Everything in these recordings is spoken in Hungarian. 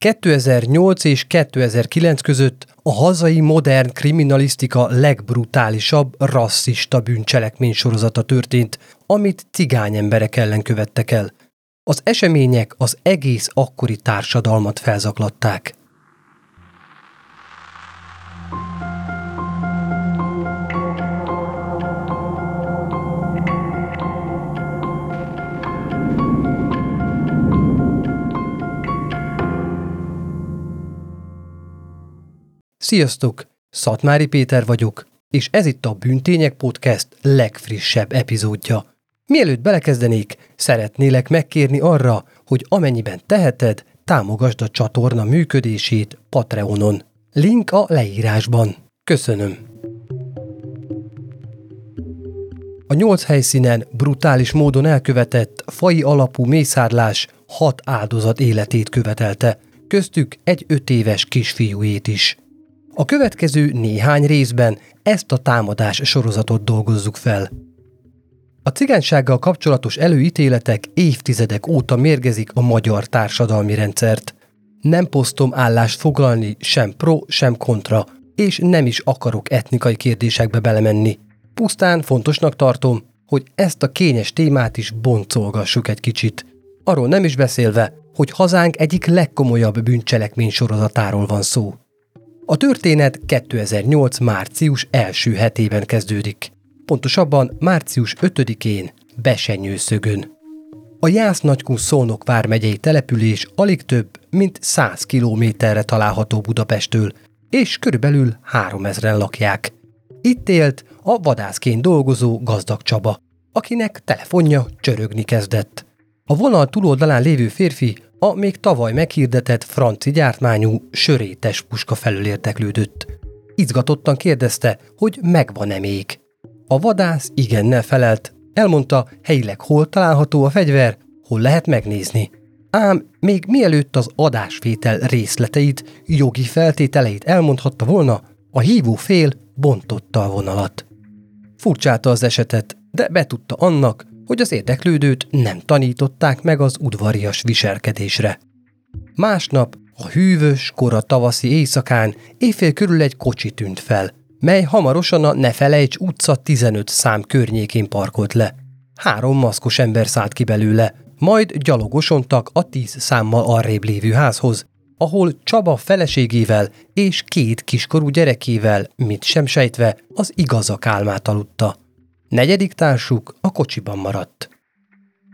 2008 és 2009 között a hazai modern kriminalisztika legbrutálisabb rasszista bűncselekmény sorozata történt, amit cigány emberek ellen követtek el. Az események az egész akkori társadalmat felzaklatták. Sziasztok! Szatmári Péter vagyok, és ez itt a Bűntények Podcast legfrissebb epizódja. Mielőtt belekezdenék, szeretnélek megkérni arra, hogy amennyiben teheted, támogasd a csatorna működését Patreonon. Link a leírásban. Köszönöm! A nyolc helyszínen brutális módon elkövetett fai alapú mészárlás hat áldozat életét követelte, köztük egy öt éves kisfiújét is. A következő néhány részben ezt a támadás sorozatot dolgozzuk fel. A cigánysággal kapcsolatos előítéletek évtizedek óta mérgezik a magyar társadalmi rendszert. Nem posztom állást foglalni sem pro, sem kontra, és nem is akarok etnikai kérdésekbe belemenni. Pusztán fontosnak tartom, hogy ezt a kényes témát is boncolgassuk egy kicsit. Arról nem is beszélve, hogy hazánk egyik legkomolyabb bűncselekmény sorozatáról van szó. A történet 2008. március első hetében kezdődik. Pontosabban március 5-én Besenyőszögön. A Jász Nagykun Szónok vármegyei település alig több, mint 100 kilométerre található Budapesttől, és körülbelül 3000-en lakják. Itt élt a vadászként dolgozó gazdag Csaba, akinek telefonja csörögni kezdett. A vonal túloldalán lévő férfi a még tavaly meghirdetett franci gyártmányú sörétes puska felől érteklődött. Izgatottan kérdezte, hogy megvan-e még. A vadász igennel felelt, elmondta, helyileg hol található a fegyver, hol lehet megnézni. Ám még mielőtt az adásvétel részleteit, jogi feltételeit elmondhatta volna, a hívó fél bontotta a vonalat. Furcsálta az esetet, de betudta annak, hogy az érdeklődőt nem tanították meg az udvarias viselkedésre. Másnap, a hűvös, kora tavaszi éjszakán éjfél körül egy kocsi tűnt fel, mely hamarosan a Ne felejts utca 15 szám környékén parkolt le. Három maszkos ember szállt ki belőle, majd gyalogosontak a tíz számmal arrébb lévő házhoz, ahol Csaba feleségével és két kiskorú gyerekével, mit sem sejtve, az igazak álmát aludta. Negyedik társuk a kocsiban maradt.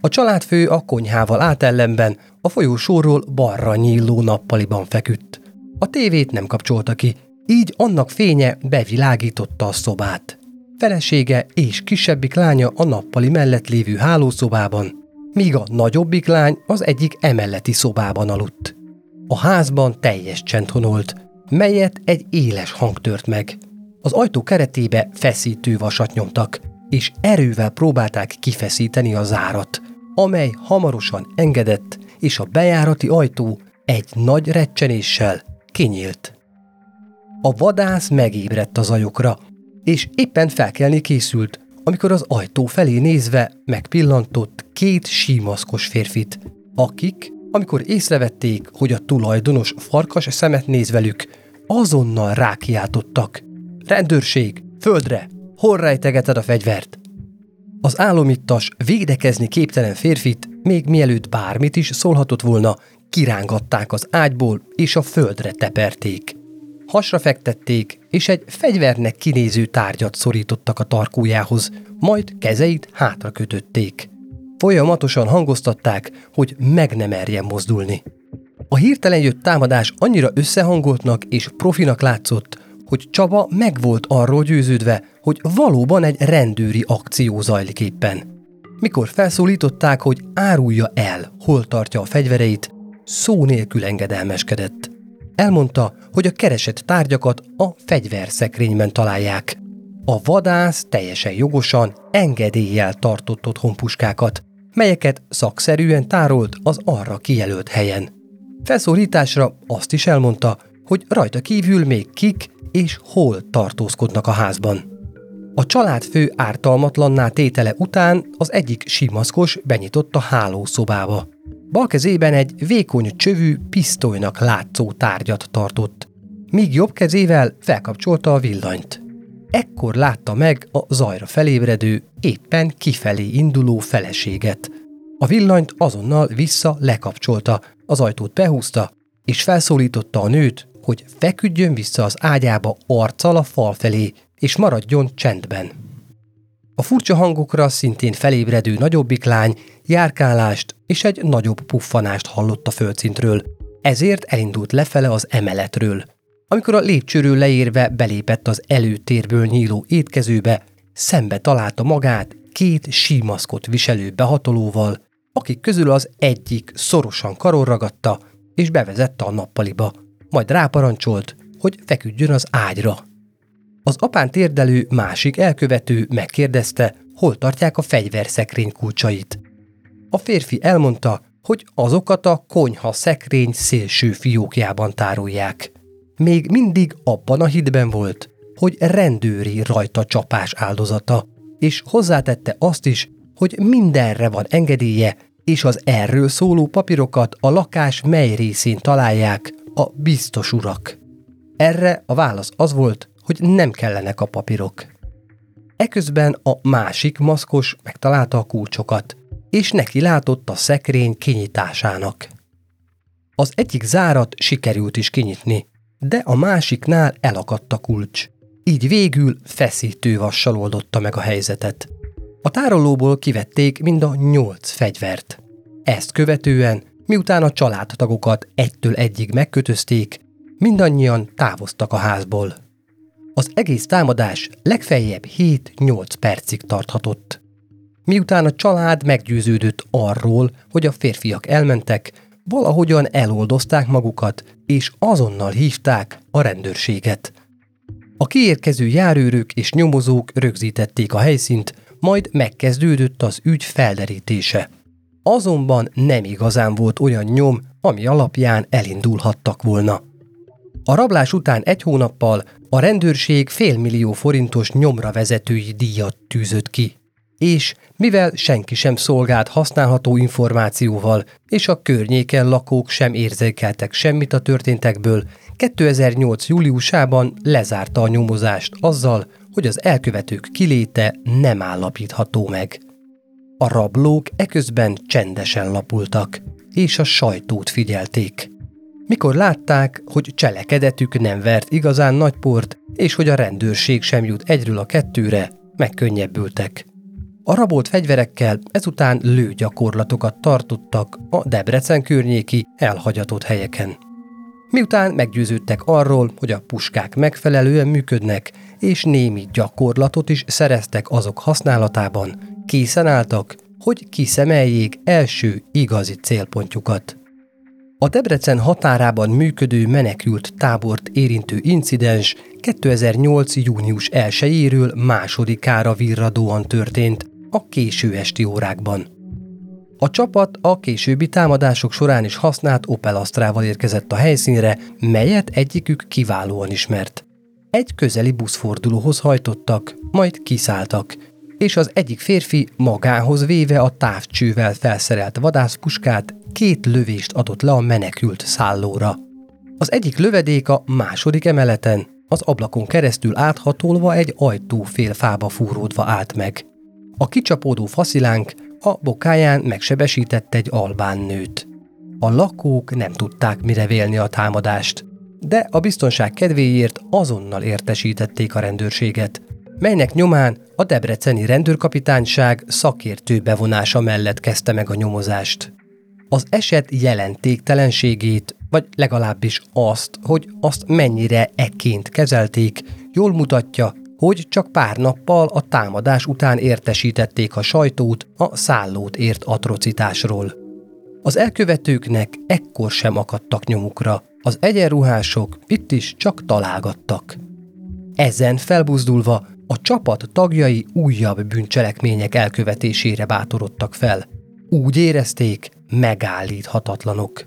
A családfő a konyhával átellenben a folyósóról balra nyíló nappaliban feküdt. A tévét nem kapcsolta ki, így annak fénye bevilágította a szobát. Felesége és kisebbik lánya a nappali mellett lévő hálószobában, míg a nagyobbik lány az egyik emeleti szobában aludt. A házban teljes csend honolt, melyet egy éles hang tört meg. Az ajtó keretébe feszítő vasat nyomtak, és erővel próbálták kifeszíteni a zárat, amely hamarosan engedett, és a bejárati ajtó egy nagy recsenéssel kinyílt. A vadász megébredt az ajokra, és éppen felkelni készült, amikor az ajtó felé nézve megpillantott két símaszkos férfit, akik, amikor észrevették, hogy a tulajdonos farkas szemet néz velük, azonnal rákiáltottak. Rendőrség, földre, Hol rejtegeted a fegyvert? Az álomittas, védekezni képtelen férfit, még mielőtt bármit is szólhatott volna, kirángatták az ágyból, és a földre teperték. Hasra fektették, és egy fegyvernek kinéző tárgyat szorítottak a tarkójához, majd kezeit hátra kötötték. Folyamatosan hangoztatták, hogy meg nem merjen mozdulni. A hirtelen jött támadás annyira összehangoltnak és profinak látszott, hogy Csaba meg volt arról győződve, hogy valóban egy rendőri akció zajlik éppen. Mikor felszólították, hogy árulja el, hol tartja a fegyvereit, szó nélkül engedelmeskedett. Elmondta, hogy a keresett tárgyakat a fegyverszekrényben találják. A vadász teljesen jogosan engedéllyel tartott otthon puskákat, melyeket szakszerűen tárolt az arra kijelölt helyen. Felszólításra azt is elmondta, hogy rajta kívül még kik és hol tartózkodnak a házban. A családfő ártalmatlanná tétele után az egyik simaszkos benyitott a hálószobába. Bal kezében egy vékony csövű, pisztolynak látszó tárgyat tartott, míg jobb kezével felkapcsolta a villanyt. Ekkor látta meg a zajra felébredő, éppen kifelé induló feleséget. A villanyt azonnal vissza lekapcsolta, az ajtót behúzta, és felszólította a nőt, hogy feküdjön vissza az ágyába arccal a fal felé, és maradjon csendben. A furcsa hangokra szintén felébredő nagyobbik lány járkálást és egy nagyobb puffanást hallott a földszintről, ezért elindult lefele az emeletről. Amikor a lépcsőről leérve belépett az előtérből nyíló étkezőbe, szembe találta magát két símaszkot viselő behatolóval, akik közül az egyik szorosan karon ragadta, és bevezette a nappaliba, majd ráparancsolt, hogy feküdjön az ágyra. Az apán térdelő másik elkövető megkérdezte, hol tartják a fegyverszekrény kulcsait. A férfi elmondta, hogy azokat a konyha szekrény szélső fiókjában tárolják. Még mindig abban a hitben volt, hogy rendőri rajta csapás áldozata, és hozzátette azt is, hogy mindenre van engedélye, és az erről szóló papírokat a lakás mely részén találják a biztos urak. Erre a válasz az volt, hogy nem kellenek a papírok. Eközben a másik maszkos megtalálta a kulcsokat, és neki látott a szekrény kinyitásának. Az egyik zárat sikerült is kinyitni, de a másiknál elakadt a kulcs. Így végül feszítő vassal oldotta meg a helyzetet. A tárolóból kivették mind a nyolc fegyvert. Ezt követően, miután a családtagokat egytől egyig megkötözték, mindannyian távoztak a házból. Az egész támadás legfeljebb 7-8 percig tarthatott. Miután a család meggyőződött arról, hogy a férfiak elmentek, valahogyan eloldozták magukat, és azonnal hívták a rendőrséget. A kiérkező járőrök és nyomozók rögzítették a helyszínt, majd megkezdődött az ügy felderítése. Azonban nem igazán volt olyan nyom, ami alapján elindulhattak volna. A rablás után egy hónappal a rendőrség félmillió forintos nyomra vezetői díjat tűzött ki. És mivel senki sem szolgált használható információval, és a környéken lakók sem érzékeltek semmit a történtekből, 2008. júliusában lezárta a nyomozást azzal, hogy az elkövetők kiléte nem állapítható meg. A rablók eközben csendesen lapultak, és a sajtót figyelték. Mikor látták, hogy cselekedetük nem vert igazán nagy port, és hogy a rendőrség sem jut egyről a kettőre, megkönnyebbültek. A rabolt fegyverekkel ezután lőgyakorlatokat tartottak a Debrecen környéki elhagyatott helyeken. Miután meggyőződtek arról, hogy a puskák megfelelően működnek, és némi gyakorlatot is szereztek azok használatában, készen álltak, hogy kiszemeljék első igazi célpontjukat. A Debrecen határában működő menekült tábort érintő incidens 2008. június 1-éről másodikára virradóan történt a késő esti órákban. A csapat a későbbi támadások során is használt Opel Astrával érkezett a helyszínre, melyet egyikük kiválóan ismert. Egy közeli buszfordulóhoz hajtottak, majd kiszálltak, és az egyik férfi magához véve a távcsővel felszerelt vadászpuskát két lövést adott le a menekült szállóra. Az egyik lövedék a második emeleten, az ablakon keresztül áthatolva egy ajtó fél fába fúródva állt meg. A kicsapódó faszilánk a bokáján megsebesített egy albán nőt. A lakók nem tudták mire vélni a támadást, de a biztonság kedvéért azonnal értesítették a rendőrséget, melynek nyomán a debreceni rendőrkapitányság szakértő bevonása mellett kezdte meg a nyomozást. Az eset jelentéktelenségét, vagy legalábbis azt, hogy azt mennyire ekként kezelték, jól mutatja, hogy csak pár nappal a támadás után értesítették a sajtót a szállót ért atrocitásról. Az elkövetőknek ekkor sem akadtak nyomukra, az egyenruhások itt is csak találgattak. Ezen felbuzdulva a csapat tagjai újabb bűncselekmények elkövetésére bátorodtak fel. Úgy érezték, megállíthatatlanok.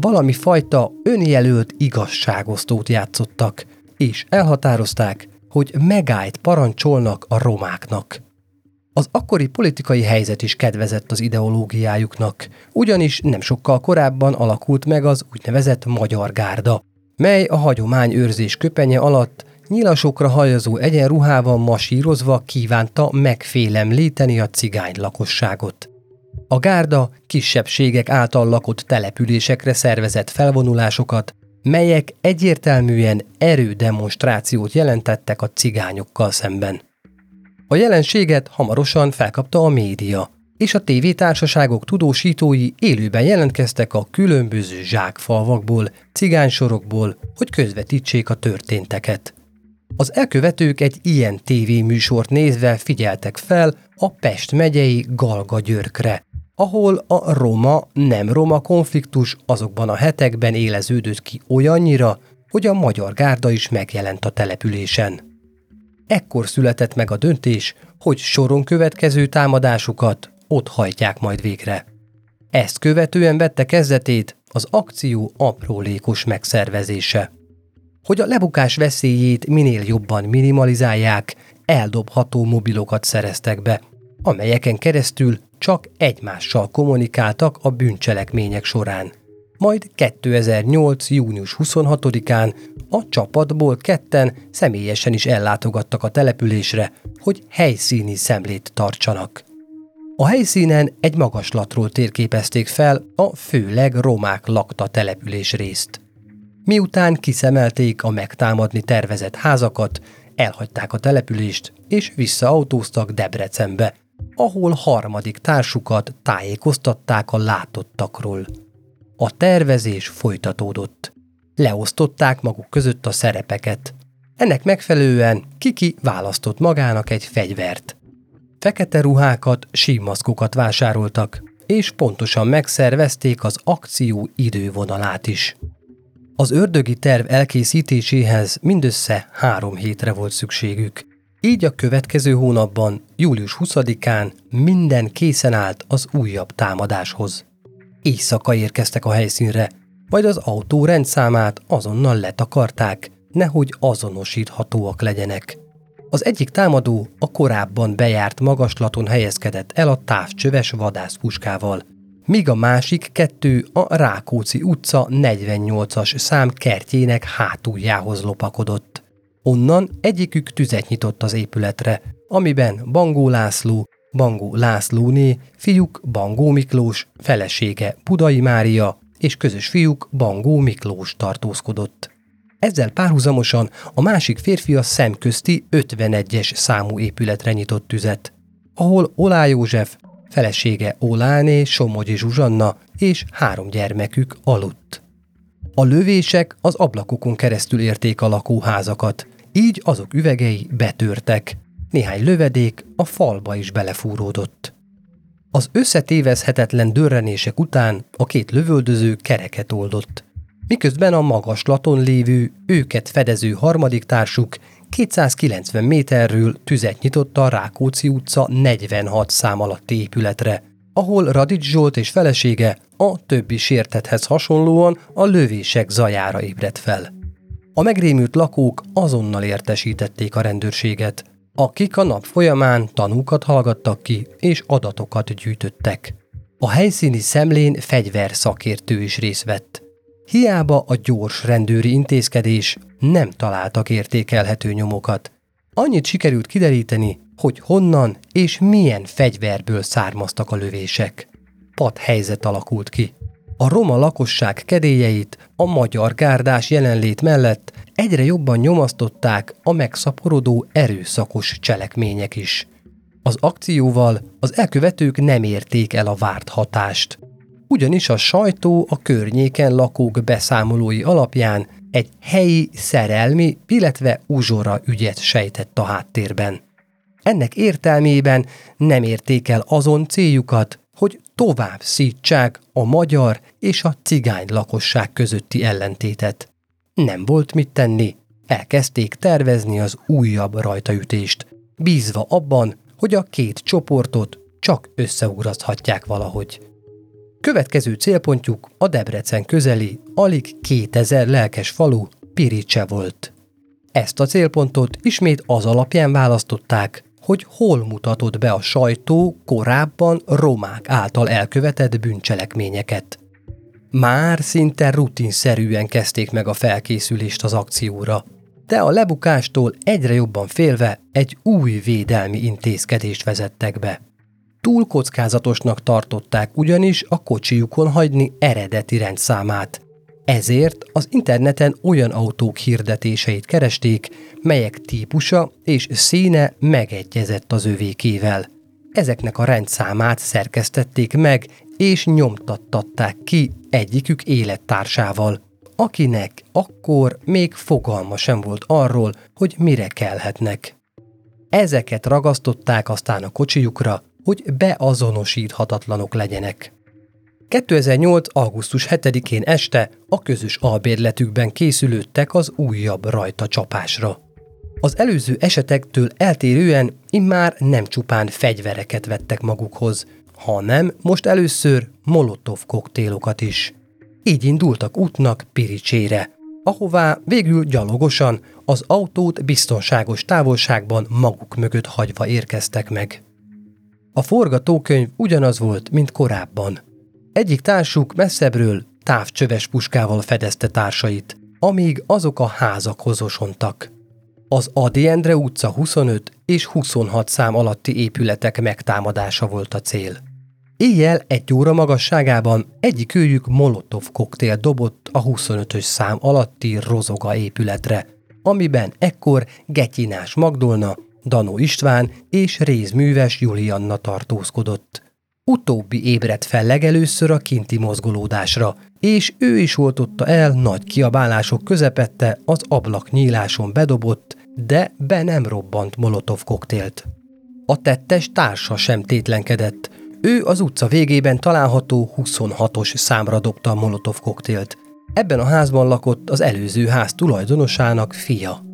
Valami fajta önjelölt igazságosztót játszottak, és elhatározták, hogy megállt parancsolnak a romáknak. Az akkori politikai helyzet is kedvezett az ideológiájuknak, ugyanis nem sokkal korábban alakult meg az úgynevezett Magyar Gárda, mely a hagyomány őrzés köpenye alatt nyilasokra hajazó egyenruhával masírozva kívánta megfélemlíteni a cigány lakosságot. A gárda kisebbségek által lakott településekre szervezett felvonulásokat, melyek egyértelműen erődemonstrációt jelentettek a cigányokkal szemben. A jelenséget hamarosan felkapta a média, és a tévétársaságok tudósítói élőben jelentkeztek a különböző zsákfalvakból, cigánysorokból, hogy közvetítsék a történteket. Az elkövetők egy ilyen tévéműsort nézve figyeltek fel a Pest megyei Galga Györkre, ahol a roma-nem roma konfliktus azokban a hetekben éleződött ki olyannyira, hogy a magyar gárda is megjelent a településen. Ekkor született meg a döntés, hogy soron következő támadásukat ott hajtják majd végre. Ezt követően vette kezdetét az akció aprólékos megszervezése. Hogy a lebukás veszélyét minél jobban minimalizálják, eldobható mobilokat szereztek be, amelyeken keresztül csak egymással kommunikáltak a bűncselekmények során. Majd 2008. június 26-án a csapatból ketten személyesen is ellátogattak a településre, hogy helyszíni szemlét tartsanak. A helyszínen egy magaslatról térképezték fel a főleg romák lakta település részt. Miután kiszemelték a megtámadni tervezett házakat, elhagyták a települést és visszaautóztak Debrecenbe, ahol harmadik társukat tájékoztatták a látottakról. A tervezés folytatódott. Leosztották maguk között a szerepeket. Ennek megfelelően Kiki választott magának egy fegyvert. Fekete ruhákat, símaszkokat vásároltak, és pontosan megszervezték az akció idővonalát is. Az ördögi terv elkészítéséhez mindössze három hétre volt szükségük. Így a következő hónapban, július 20-án minden készen állt az újabb támadáshoz. Éjszaka érkeztek a helyszínre, majd az autó rendszámát azonnal letakarták, nehogy azonosíthatóak legyenek. Az egyik támadó a korábban bejárt magaslaton helyezkedett el a távcsöves vadászpuskával, míg a másik kettő a Rákóczi utca 48-as szám kertjének hátuljához lopakodott. Onnan egyikük tüzet nyitott az épületre, amiben Bangó László, Bangó Lászlóné, fiúk Bangó Miklós, felesége Budai Mária és közös fiúk Bangó Miklós tartózkodott. Ezzel párhuzamosan a másik férfi a szemközti 51-es számú épületre nyitott tüzet, ahol Olá József, felesége Oláné, Somogyi Zsuzsanna és három gyermekük aludt. A lövések az ablakokon keresztül érték a lakóházakat, így azok üvegei betörtek. Néhány lövedék a falba is belefúródott. Az összetévezhetetlen dörrenések után a két lövöldöző kereket oldott. Miközben a magaslaton lévő, őket fedező harmadik társuk 290 méterről tüzet nyitott a Rákóczi utca 46 szám alatti épületre, ahol Radics Zsolt és felesége a többi sértethez hasonlóan a lövések zajára ébredt fel. A megrémült lakók azonnal értesítették a rendőrséget, akik a nap folyamán tanúkat hallgattak ki és adatokat gyűjtöttek. A helyszíni szemlén fegyver szakértő is részt vett. Hiába a gyors rendőri intézkedés nem találtak értékelhető nyomokat. Annyit sikerült kideríteni, hogy honnan és milyen fegyverből származtak a lövések. Pat helyzet alakult ki. A roma lakosság kedélyeit a magyar gárdás jelenlét mellett egyre jobban nyomasztották a megszaporodó erőszakos cselekmények is. Az akcióval az elkövetők nem érték el a várt hatást. Ugyanis a sajtó a környéken lakók beszámolói alapján egy helyi szerelmi, illetve uzsora ügyet sejtett a háttérben. Ennek értelmében nem érték el azon céljukat, hogy tovább szítsák a magyar és a cigány lakosság közötti ellentétet. Nem volt mit tenni, elkezdték tervezni az újabb rajtaütést, bízva abban, hogy a két csoportot csak összeugraszthatják valahogy. Következő célpontjuk a Debrecen közeli, alig 2000 lelkes falu Piricse volt. Ezt a célpontot ismét az alapján választották, hogy hol mutatott be a sajtó korábban romák által elkövetett bűncselekményeket. Már szinte rutinszerűen kezdték meg a felkészülést az akcióra, de a lebukástól egyre jobban félve egy új védelmi intézkedést vezettek be. Túl kockázatosnak tartották ugyanis a kocsijukon hagyni eredeti rendszámát. Ezért az interneten olyan autók hirdetéseit keresték, melyek típusa és színe megegyezett az övékével. Ezeknek a rendszámát szerkesztették meg és nyomtattatták ki egyikük élettársával, akinek akkor még fogalma sem volt arról, hogy mire kelhetnek. Ezeket ragasztották aztán a kocsijukra, hogy beazonosíthatatlanok legyenek. 2008. augusztus 7-én este a közös albérletükben készülődtek az újabb rajta csapásra. Az előző esetektől eltérően immár nem csupán fegyvereket vettek magukhoz, hanem most először molotov koktélokat is. Így indultak útnak Piricsére, ahová végül gyalogosan az autót biztonságos távolságban maguk mögött hagyva érkeztek meg. A forgatókönyv ugyanaz volt, mint korábban. Egyik társuk messzebbről távcsöves puskával fedezte társait, amíg azok a házakhoz osontak. Az Adi Endre utca 25 és 26 szám alatti épületek megtámadása volt a cél. Éjjel egy óra magasságában egyik őjük molotov koktél dobott a 25-ös szám alatti rozoga épületre, amiben ekkor Getyinás Magdolna, Danó István és rézműves Julianna tartózkodott. Utóbbi ébredt fel legelőször a kinti mozgolódásra, és ő is oltotta el nagy kiabálások közepette az ablak nyíláson bedobott, de be nem robbant molotov koktélt. A tettes társa sem tétlenkedett, ő az utca végében található 26-os számra dobta a molotov koktélt. Ebben a házban lakott az előző ház tulajdonosának fia.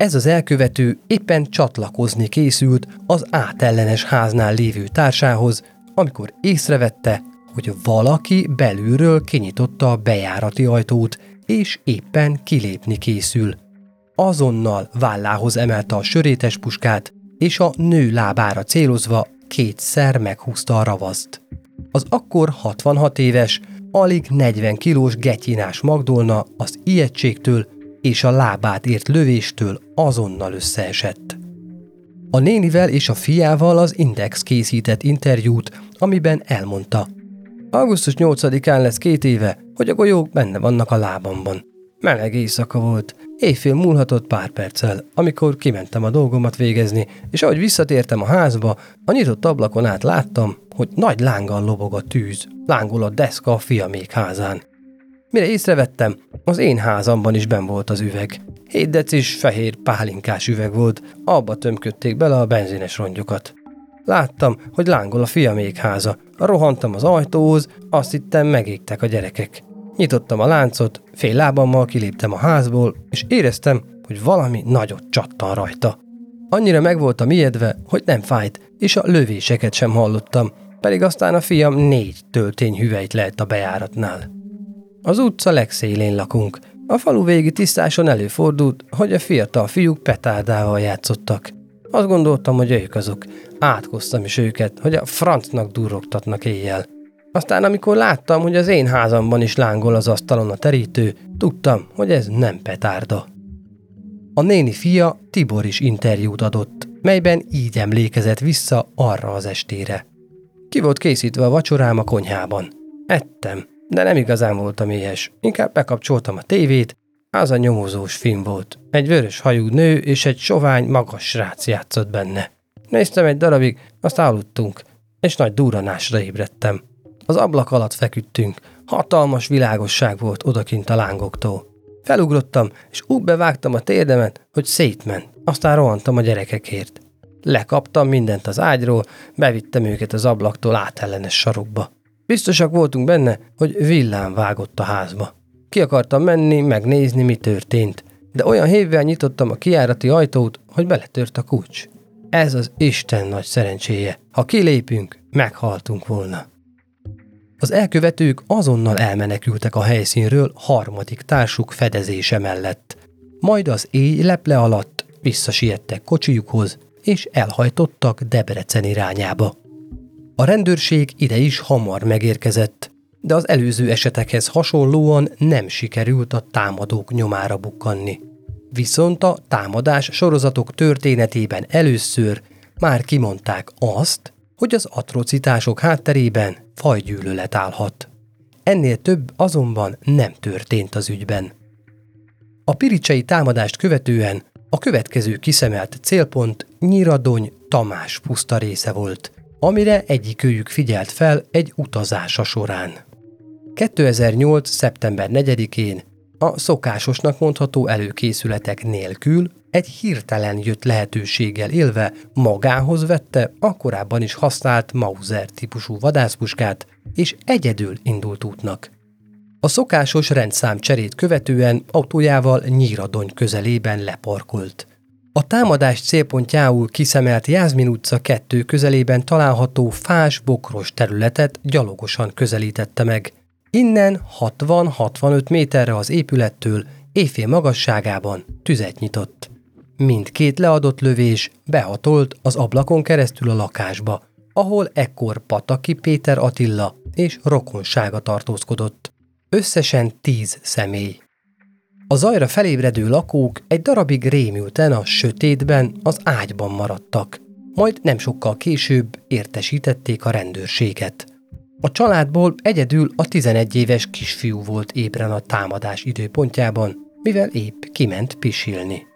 Ez az elkövető éppen csatlakozni készült az átellenes háznál lévő társához, amikor észrevette, hogy valaki belülről kinyitotta a bejárati ajtót, és éppen kilépni készül. Azonnal vállához emelte a sörétes puskát, és a nő lábára célozva kétszer meghúzta a ravaszt. Az akkor 66 éves, alig 40 kilós getyinás Magdolna az ijegységtől és a lábát ért lövéstől azonnal összeesett. A nénivel és a fiával az Index készített interjút, amiben elmondta. Augusztus 8-án lesz két éve, hogy a golyók benne vannak a lábamban. Meleg éjszaka volt, éjfél múlhatott pár perccel, amikor kimentem a dolgomat végezni, és ahogy visszatértem a házba, a nyitott ablakon át láttam, hogy nagy lánggal lobog a tűz, lángol a deszka a fiamék házán. Mire észrevettem, az én házamban is ben volt az üveg. Hét decis fehér pálinkás üveg volt, abba tömködték bele a benzines rongyokat. Láttam, hogy lángol a fiamék háza. Rohantam az ajtóhoz, azt hittem megégtek a gyerekek. Nyitottam a láncot, fél lábammal kiléptem a házból, és éreztem, hogy valami nagyot csattan rajta. Annyira meg voltam ijedve, hogy nem fájt, és a lövéseket sem hallottam, pedig aztán a fiam négy töltény hüvelyt lehet a bejáratnál. Az utca legszélén lakunk. A falu végi tisztáson előfordult, hogy a fiatal fiúk petárdával játszottak. Azt gondoltam, hogy ők azok. Átkoztam is őket, hogy a francnak durrogtatnak éjjel. Aztán amikor láttam, hogy az én házamban is lángol az asztalon a terítő, tudtam, hogy ez nem petárda. A néni fia Tibor is interjút adott, melyben így emlékezett vissza arra az estére. Ki volt készítve a vacsorám a konyhában. Ettem, de nem igazán voltam éhes. Inkább bekapcsoltam a tévét, az a nyomozós film volt. Egy vörös hajú nő és egy sovány, magas srác játszott benne. Néztem egy darabig, azt aludtunk, és nagy duranásra ébredtem. Az ablak alatt feküdtünk, hatalmas világosság volt odakint a lángoktól. Felugrottam, és úgy bevágtam a térdemet, hogy szétment, aztán rohantam a gyerekekért. Lekaptam mindent az ágyról, bevittem őket az ablaktól átellenes sarokba. Biztosak voltunk benne, hogy villám vágott a házba. Ki akartam menni, megnézni, mi történt, de olyan hévvel nyitottam a kiárati ajtót, hogy beletört a kulcs. Ez az Isten nagy szerencséje. Ha kilépünk, meghaltunk volna. Az elkövetők azonnal elmenekültek a helyszínről harmadik társuk fedezése mellett. Majd az éj leple alatt visszasiettek kocsijukhoz, és elhajtottak Debrecen irányába. A rendőrség ide is hamar megérkezett, de az előző esetekhez hasonlóan nem sikerült a támadók nyomára bukkanni. Viszont a támadás sorozatok történetében először már kimondták azt, hogy az atrocitások hátterében fajgyűlölet állhat. Ennél több azonban nem történt az ügyben. A piricsei támadást követően a következő kiszemelt célpont Nyiradony Tamás puszta része volt, amire egyikőjük figyelt fel egy utazása során. 2008. szeptember 4-én a szokásosnak mondható előkészületek nélkül egy hirtelen jött lehetőséggel élve magához vette a korábban is használt Mauser típusú vadászpuskát, és egyedül indult útnak. A szokásos rendszám cserét követően autójával Nyíradony közelében leparkolt. A támadás célpontjául kiszemelt Jászmin utca kettő közelében található fás-bokros területet gyalogosan közelítette meg. Innen 60-65 méterre az épülettől éjfél magasságában tüzet nyitott. Mindkét leadott lövés behatolt az ablakon keresztül a lakásba, ahol ekkor Pataki Péter Attila és rokonsága tartózkodott. Összesen tíz személy. A zajra felébredő lakók egy darabig rémülten a sötétben az ágyban maradtak, majd nem sokkal később értesítették a rendőrséget. A családból egyedül a 11 éves kisfiú volt ébren a támadás időpontjában, mivel épp kiment pisilni.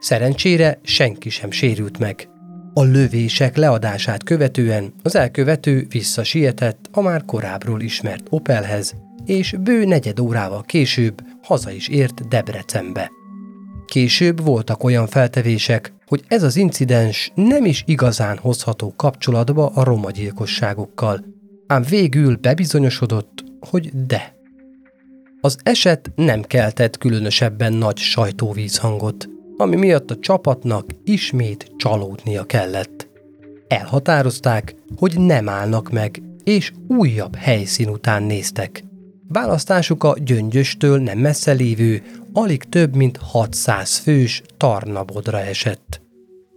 Szerencsére senki sem sérült meg. A lövések leadását követően az elkövető visszasietett a már korábbról ismert Opelhez, és bő negyed órával később haza is ért Debrecenbe. Később voltak olyan feltevések, hogy ez az incidens nem is igazán hozható kapcsolatba a roma gyilkosságokkal, ám végül bebizonyosodott, hogy de. Az eset nem keltett különösebben nagy sajtóvízhangot, ami miatt a csapatnak ismét csalódnia kellett. Elhatározták, hogy nem állnak meg, és újabb helyszín után néztek. Választásuk a gyöngyöstől nem messze lévő, alig több mint 600 fős Tarnabodra esett.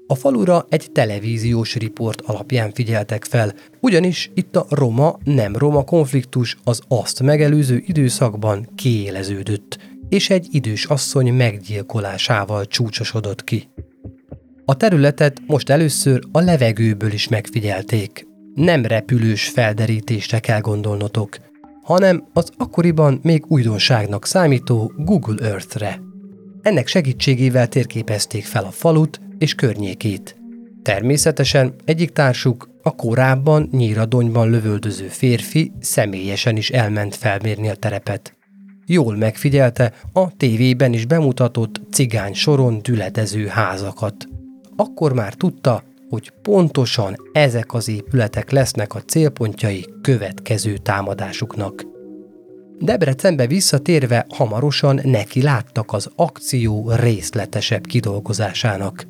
A falura egy televíziós riport alapján figyeltek fel, ugyanis itt a roma-nem roma konfliktus az azt megelőző időszakban kiéleződött, és egy idős asszony meggyilkolásával csúcsosodott ki. A területet most először a levegőből is megfigyelték. Nem repülős felderítésre kell gondolnotok, hanem az akkoriban még újdonságnak számító Google Earth-re. Ennek segítségével térképezték fel a falut és környékét. Természetesen egyik társuk, a korábban nyíradonyban lövöldöző férfi személyesen is elment felmérni a terepet jól megfigyelte a tévében is bemutatott cigány soron düledező házakat. Akkor már tudta, hogy pontosan ezek az épületek lesznek a célpontjai következő támadásuknak. Debrecenbe visszatérve hamarosan neki láttak az akció részletesebb kidolgozásának.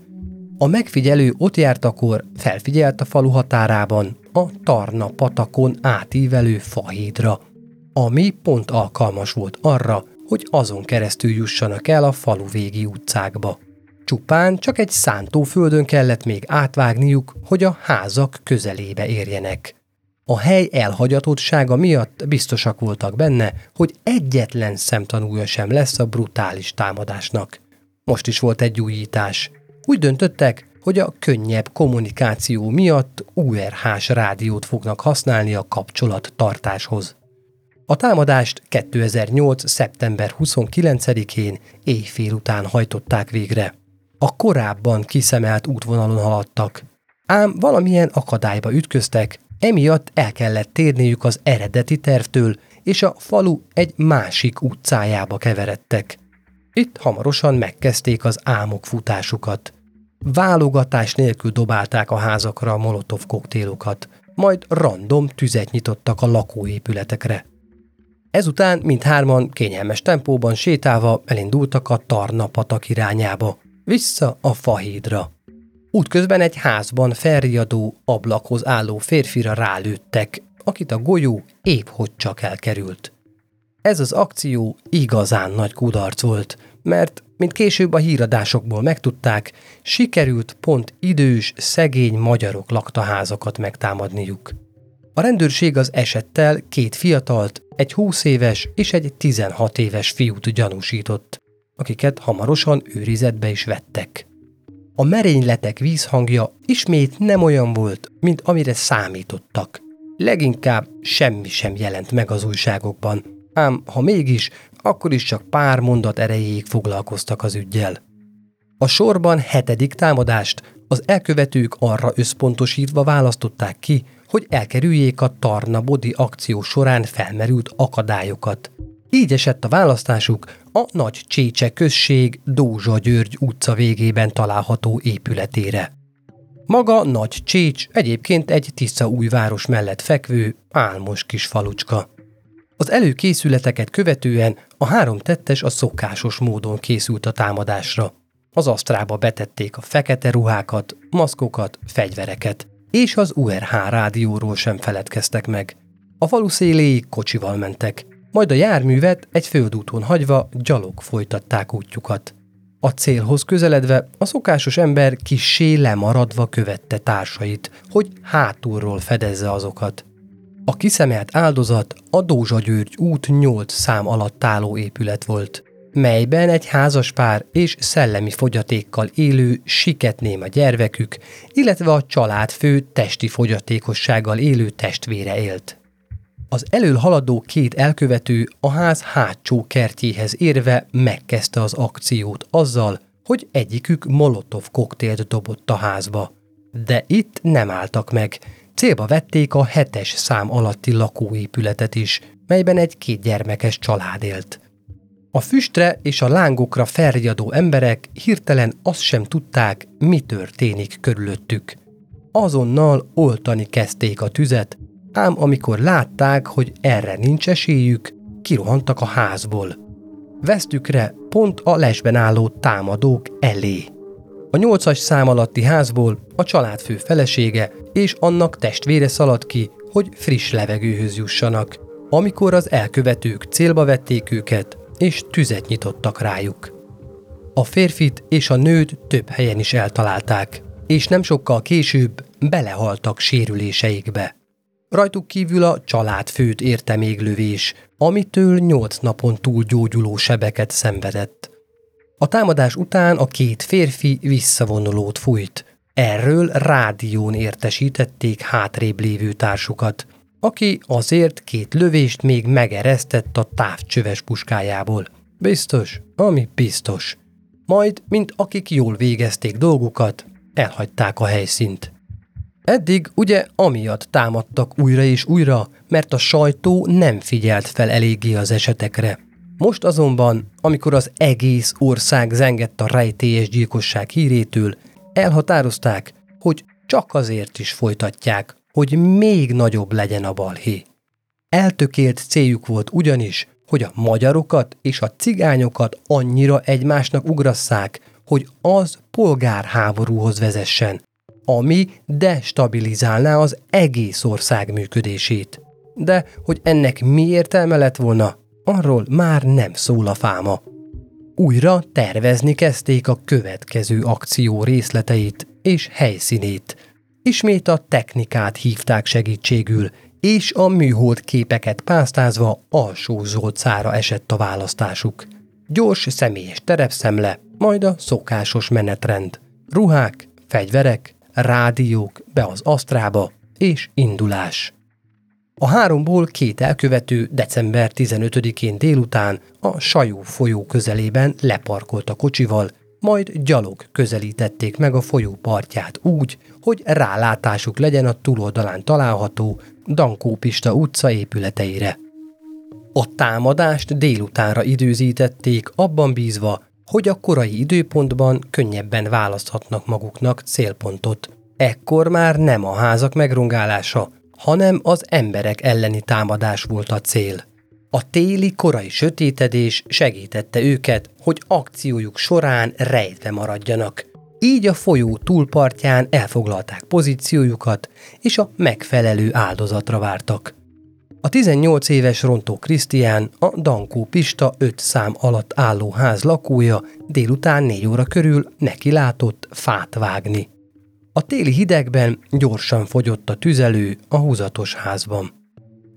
A megfigyelő ott jártakor felfigyelt a falu határában a Tarna patakon átívelő fahídra, ami pont alkalmas volt arra, hogy azon keresztül jussanak el a falu végi utcákba. Csupán csak egy szántóföldön kellett még átvágniuk, hogy a házak közelébe érjenek. A hely elhagyatottsága miatt biztosak voltak benne, hogy egyetlen szemtanúja sem lesz a brutális támadásnak. Most is volt egy újítás. Úgy döntöttek, hogy a könnyebb kommunikáció miatt URH-s rádiót fognak használni a kapcsolat tartáshoz. A támadást 2008. szeptember 29-én éjfél után hajtották végre. A korábban kiszemelt útvonalon haladtak. Ám valamilyen akadályba ütköztek, emiatt el kellett térniük az eredeti tervtől, és a falu egy másik utcájába keveredtek. Itt hamarosan megkezdték az álmok futásukat. Válogatás nélkül dobálták a házakra a molotov koktélokat, majd random tüzet nyitottak a lakóépületekre. Ezután mindhárman kényelmes tempóban sétálva elindultak a Tarnapatak irányába, vissza a fahídra. Útközben egy házban felriadó, ablakhoz álló férfira rálőttek, akit a golyó épp hogy csak elkerült. Ez az akció igazán nagy kudarc volt, mert mint később a híradásokból megtudták, sikerült pont idős, szegény magyarok lakta házakat megtámadniuk. A rendőrség az esettel két fiatalt, egy 20 éves és egy 16 éves fiút gyanúsított, akiket hamarosan őrizetbe is vettek. A merényletek vízhangja ismét nem olyan volt, mint amire számítottak. Leginkább semmi sem jelent meg az újságokban, ám ha mégis, akkor is csak pár mondat erejéig foglalkoztak az ügyjel. A sorban hetedik támadást az elkövetők arra összpontosítva választották ki, hogy elkerüljék a Tarna Bodi akció során felmerült akadályokat. Így esett a választásuk a Nagy Csécse község Dózsa György utca végében található épületére. Maga Nagy Csécs egyébként egy tiszta új város mellett fekvő, álmos kis falucska. Az előkészületeket követően a három tettes a szokásos módon készült a támadásra. Az asztrába betették a fekete ruhákat, maszkokat, fegyvereket, és az URH rádióról sem feledkeztek meg. A falu széléig kocsival mentek, majd a járművet egy földúton hagyva gyalog folytatták útjukat. A célhoz közeledve a szokásos ember kissé lemaradva követte társait, hogy hátulról fedezze azokat. A kiszemelt áldozat a Dózsa György út 8 szám alatt álló épület volt, melyben egy házaspár és szellemi fogyatékkal élő siketném a gyermekük, illetve a család fő testi fogyatékossággal élő testvére élt. Az elől haladó két elkövető a ház hátsó kertjéhez érve megkezdte az akciót azzal, hogy egyikük molotov koktélt dobott a házba. De itt nem álltak meg, Célba vették a hetes szám alatti lakóépületet is, melyben egy két gyermekes család élt. A füstre és a lángokra felriadó emberek hirtelen azt sem tudták, mi történik körülöttük. Azonnal oltani kezdték a tüzet, ám amikor látták, hogy erre nincs esélyük, kirohantak a házból. Vesztükre pont a lesben álló támadók elé. A nyolcas szám alatti házból a családfő felesége és annak testvére szaladt ki, hogy friss levegőhöz jussanak, amikor az elkövetők célba vették őket, és tüzet nyitottak rájuk. A férfit és a nőt több helyen is eltalálták, és nem sokkal később belehaltak sérüléseikbe. Rajtuk kívül a családfőt érte még lövés, amitől nyolc napon túl gyógyuló sebeket szenvedett. A támadás után a két férfi visszavonulót fújt. Erről rádión értesítették hátrébb lévő társukat, aki azért két lövést még megeresztett a távcsöves puskájából. Biztos, ami biztos. Majd, mint akik jól végezték dolgukat, elhagyták a helyszínt. Eddig ugye amiatt támadtak újra és újra, mert a sajtó nem figyelt fel eléggé az esetekre. Most azonban, amikor az egész ország zengett a rejtélyes gyilkosság hírétől, elhatározták, hogy csak azért is folytatják, hogy még nagyobb legyen a balhé. Eltökélt céljuk volt ugyanis, hogy a magyarokat és a cigányokat annyira egymásnak ugrasszák, hogy az polgárháborúhoz vezessen, ami destabilizálná az egész ország működését. De hogy ennek mi értelme lett volna, arról már nem szól a fáma. Újra tervezni kezdték a következő akció részleteit és helyszínét. Ismét a technikát hívták segítségül, és a műhold képeket pásztázva alsó zolcára esett a választásuk. Gyors személyes terepszemle, majd a szokásos menetrend. Ruhák, fegyverek, rádiók be az asztrába, és indulás. A háromból két elkövető december 15-én délután a Sajó folyó közelében leparkolt a kocsival, majd gyalog közelítették meg a folyó partját úgy, hogy rálátásuk legyen a túloldalán található Dankó Pista utca épületeire. A támadást délutánra időzítették, abban bízva, hogy a korai időpontban könnyebben választhatnak maguknak célpontot. Ekkor már nem a házak megrongálása, hanem az emberek elleni támadás volt a cél. A téli korai sötétedés segítette őket, hogy akciójuk során rejtve maradjanak. Így a folyó túlpartján elfoglalták pozíciójukat, és a megfelelő áldozatra vártak. A 18 éves Rontó Krisztián a Dankó Pista 5 szám alatt álló ház lakója délután 4 óra körül neki látott fát vágni. A téli hidegben gyorsan fogyott a tüzelő a húzatos házban.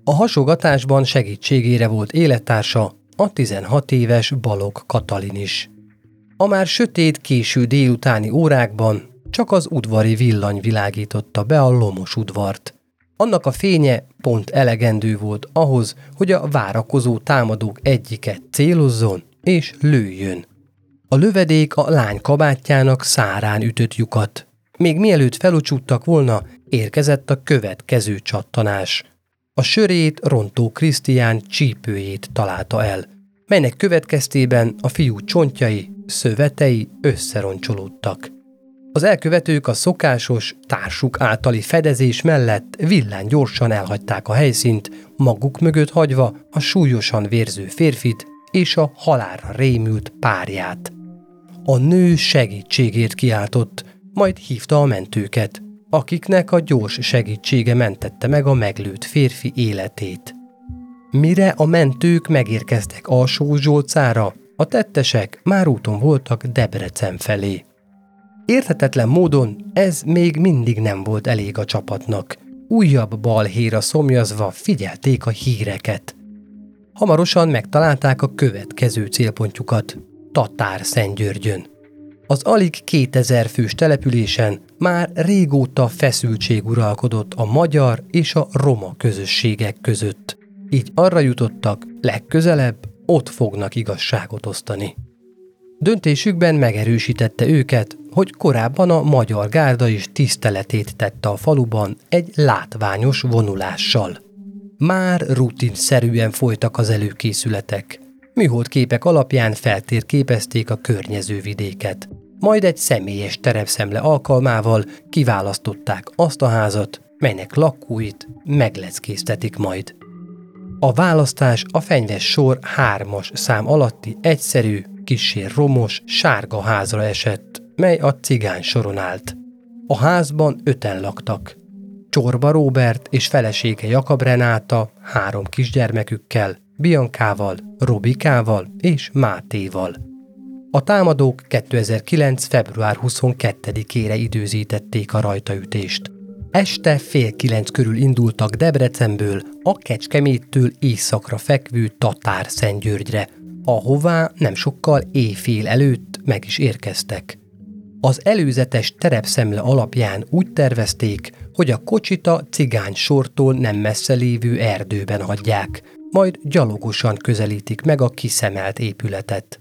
A hasogatásban segítségére volt élettársa a 16 éves Balog Katalin is. A már sötét késő délutáni órákban csak az udvari villany világította be a lomos udvart. Annak a fénye pont elegendő volt ahhoz, hogy a várakozó támadók egyiket célozzon és lőjön. A lövedék a lány kabátjának szárán ütött lyukat. Még mielőtt felucsúttak volna, érkezett a következő csattanás. A sörét rontó Krisztián csípőjét találta el, melynek következtében a fiú csontjai, szövetei összeroncsolódtak. Az elkövetők a szokásos, társuk általi fedezés mellett villán gyorsan elhagyták a helyszínt, maguk mögött hagyva a súlyosan vérző férfit és a halálra rémült párját. A nő segítségért kiáltott, majd hívta a mentőket, akiknek a gyors segítsége mentette meg a meglőtt férfi életét. Mire a mentők megérkeztek alsó Zsolcára, a tettesek már úton voltak Debrecen felé. Érthetetlen módon ez még mindig nem volt elég a csapatnak. Újabb balhéra szomjazva figyelték a híreket. Hamarosan megtalálták a következő célpontjukat, Tatár Szentgyörgyön. Az alig 2000 fős településen már régóta feszültség uralkodott a magyar és a roma közösségek között. Így arra jutottak, legközelebb ott fognak igazságot osztani. Döntésükben megerősítette őket, hogy korábban a magyar gárda is tiszteletét tette a faluban egy látványos vonulással. Már rutinszerűen folytak az előkészületek. Műhold képek alapján feltérképezték a környező vidéket. Majd egy személyes terepszemle alkalmával kiválasztották azt a házat, melynek lakóit megleckéztetik majd. A választás a fenyves sor hármas szám alatti egyszerű, kisé romos, sárga házra esett, mely a cigány soron állt. A házban öten laktak. Csorba Róbert és felesége Jakab Renáta három kisgyermekükkel, Biankával, Robikával és Mátéval. A támadók 2009. február 22-ére időzítették a rajtaütést. Este fél kilenc körül indultak Debrecenből a Kecskeméttől északra fekvő Tatár Szentgyörgyre, ahová nem sokkal éjfél előtt meg is érkeztek. Az előzetes terepszemle alapján úgy tervezték, hogy a kocsita cigány sortól nem messze lévő erdőben hagyják, majd gyalogosan közelítik meg a kiszemelt épületet.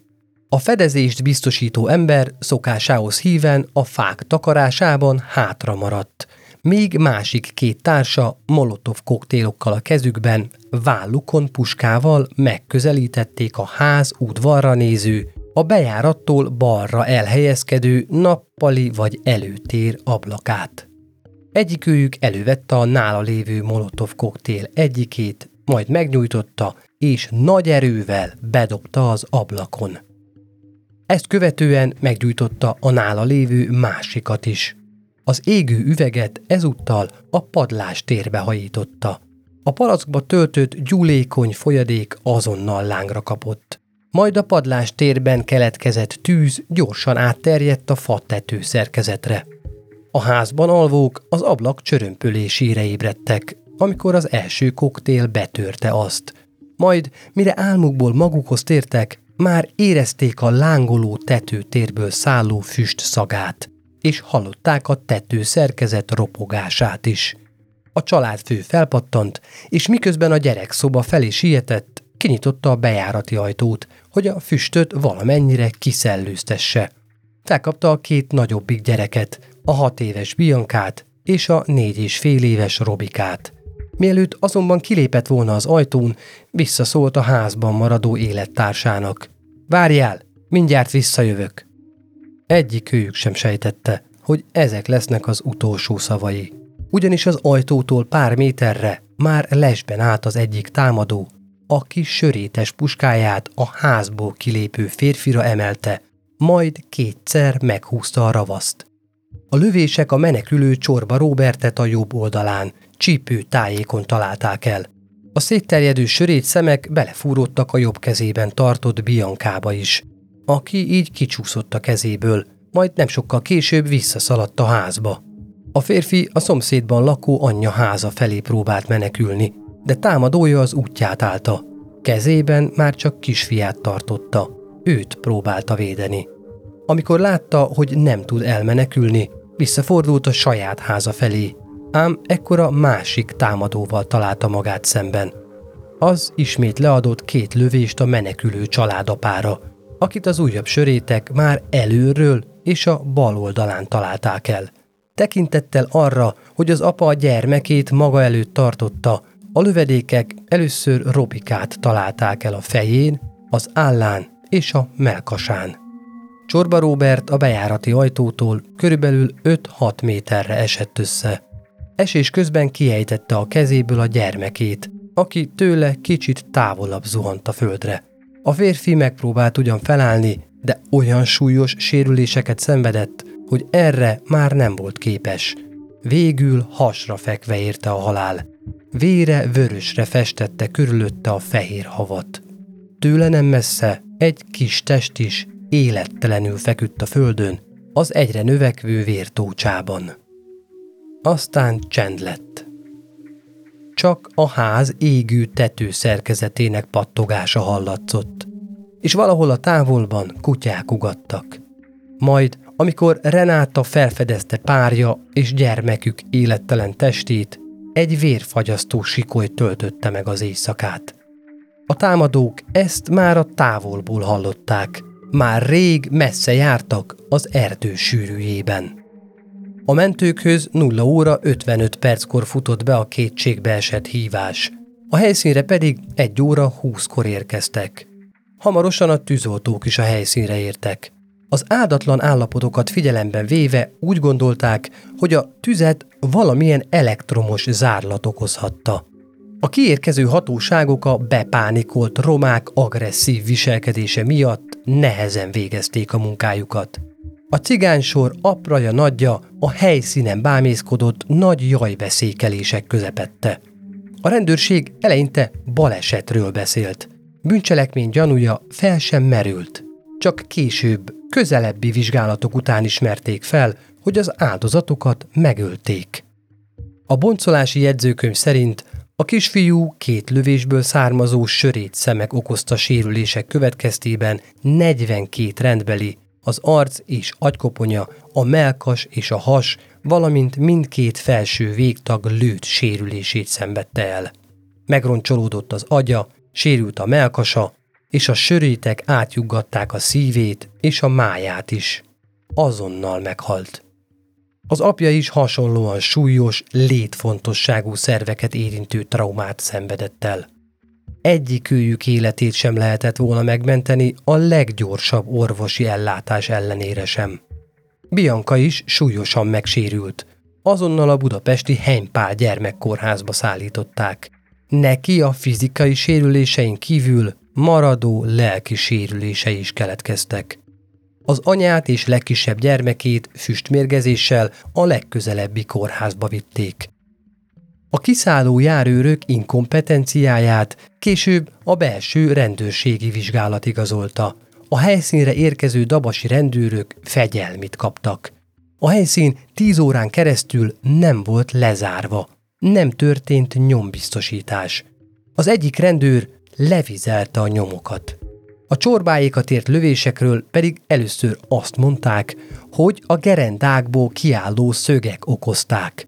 A fedezést biztosító ember szokásához híven a fák takarásában hátra maradt, míg másik két társa molotov koktélokkal a kezükben, vállukon puskával megközelítették a ház udvarra néző, a bejárattól balra elhelyezkedő nappali vagy előtér ablakát. Egyikőjük elővette a nála lévő molotov koktél egyikét, majd megnyújtotta, és nagy erővel bedobta az ablakon. Ezt követően meggyújtotta a nála lévő másikat is. Az égő üveget ezúttal a padlás térbe hajította. A palackba töltött gyúlékony folyadék azonnal lángra kapott. Majd a padlás térben keletkezett tűz gyorsan átterjedt a fa tető szerkezetre. A házban alvók az ablak csörömpölésére ébredtek, amikor az első koktél betörte azt. Majd, mire álmukból magukhoz tértek, már érezték a lángoló tetőtérből szálló füst szagát, és hallották a tető szerkezet ropogását is. A családfő felpattant, és miközben a gyerek szoba felé sietett, kinyitotta a bejárati ajtót, hogy a füstöt valamennyire kiszellőztesse. Felkapta a két nagyobbik gyereket, a hat éves Biankát és a négy és fél éves Robikát. Mielőtt azonban kilépett volna az ajtón, visszaszólt a házban maradó élettársának. Várjál, mindjárt visszajövök. Egyik őjük sem sejtette, hogy ezek lesznek az utolsó szavai. Ugyanis az ajtótól pár méterre már lesben állt az egyik támadó, aki sörétes puskáját a házból kilépő férfira emelte, majd kétszer meghúzta a ravaszt. A lövések a menekülő csorba Robertet a jobb oldalán, csípő tájékon találták el. A szétterjedő sörét szemek belefúródtak a jobb kezében tartott Biankába is, aki így kicsúszott a kezéből, majd nem sokkal később visszaszaladt a házba. A férfi a szomszédban lakó anyja háza felé próbált menekülni, de támadója az útját állta. Kezében már csak kisfiát tartotta, őt próbálta védeni. Amikor látta, hogy nem tud elmenekülni, visszafordult a saját háza felé, ám ekkora másik támadóval találta magát szemben. Az ismét leadott két lövést a menekülő családapára, akit az újabb sörétek már előről és a bal oldalán találták el. Tekintettel arra, hogy az apa a gyermekét maga előtt tartotta, a lövedékek először Robikát találták el a fején, az állán és a melkasán. Csorba Robert a bejárati ajtótól körülbelül 5-6 méterre esett össze. Esés közben kiejtette a kezéből a gyermekét, aki tőle kicsit távolabb zuhant a földre. A férfi megpróbált ugyan felállni, de olyan súlyos sérüléseket szenvedett, hogy erre már nem volt képes. Végül hasra fekve érte a halál. Vére vörösre festette körülötte a fehér havat. Tőle nem messze egy kis test is élettelenül feküdt a földön, az egyre növekvő vértócsában. Aztán csend lett. Csak a ház égő tető szerkezetének pattogása hallatszott, és valahol a távolban kutyák ugattak. Majd, amikor Renáta felfedezte párja és gyermekük élettelen testét, egy vérfagyasztó sikoly töltötte meg az éjszakát. A támadók ezt már a távolból hallották, már rég messze jártak az erdő sűrűjében. A mentőkhöz 0 óra 55 perckor futott be a kétségbe esett hívás, a helyszínre pedig 1 óra 20-kor érkeztek. Hamarosan a tűzoltók is a helyszínre értek. Az áldatlan állapotokat figyelemben véve úgy gondolták, hogy a tüzet valamilyen elektromos zárlat okozhatta. A kiérkező hatóságok a bepánikolt romák agresszív viselkedése miatt nehezen végezték a munkájukat. A cigánysor apraja nagyja a helyszínen bámészkodott nagy jajbeszékelések közepette. A rendőrség eleinte balesetről beszélt. Bűncselekmény gyanúja fel sem merült. Csak később, közelebbi vizsgálatok után ismerték fel, hogy az áldozatokat megölték. A boncolási jegyzőkönyv szerint a kisfiú két lövésből származó sörét szemek okozta sérülések következtében 42 rendbeli, az arc és agykoponya, a melkas és a has, valamint mindkét felső végtag lőtt sérülését szenvedte el. Megroncsolódott az agya, sérült a melkasa, és a sörétek átjuggatták a szívét és a máját is. Azonnal meghalt. Az apja is hasonlóan súlyos, létfontosságú szerveket érintő traumát szenvedett el. Egyikőjük életét sem lehetett volna megmenteni a leggyorsabb orvosi ellátás ellenére sem. Bianca is súlyosan megsérült. Azonnal a budapesti Heimpál gyermekkórházba szállították. Neki a fizikai sérülésein kívül maradó lelki sérülései is keletkeztek. Az anyát és legkisebb gyermekét füstmérgezéssel a legközelebbi kórházba vitték. A kiszálló járőrök inkompetenciáját később a belső rendőrségi vizsgálat igazolta. A helyszínre érkező dabasi rendőrök fegyelmit kaptak. A helyszín tíz órán keresztül nem volt lezárva. Nem történt nyombiztosítás. Az egyik rendőr levizelte a nyomokat. A csorbáékat ért lövésekről pedig először azt mondták, hogy a gerendákból kiálló szögek okozták.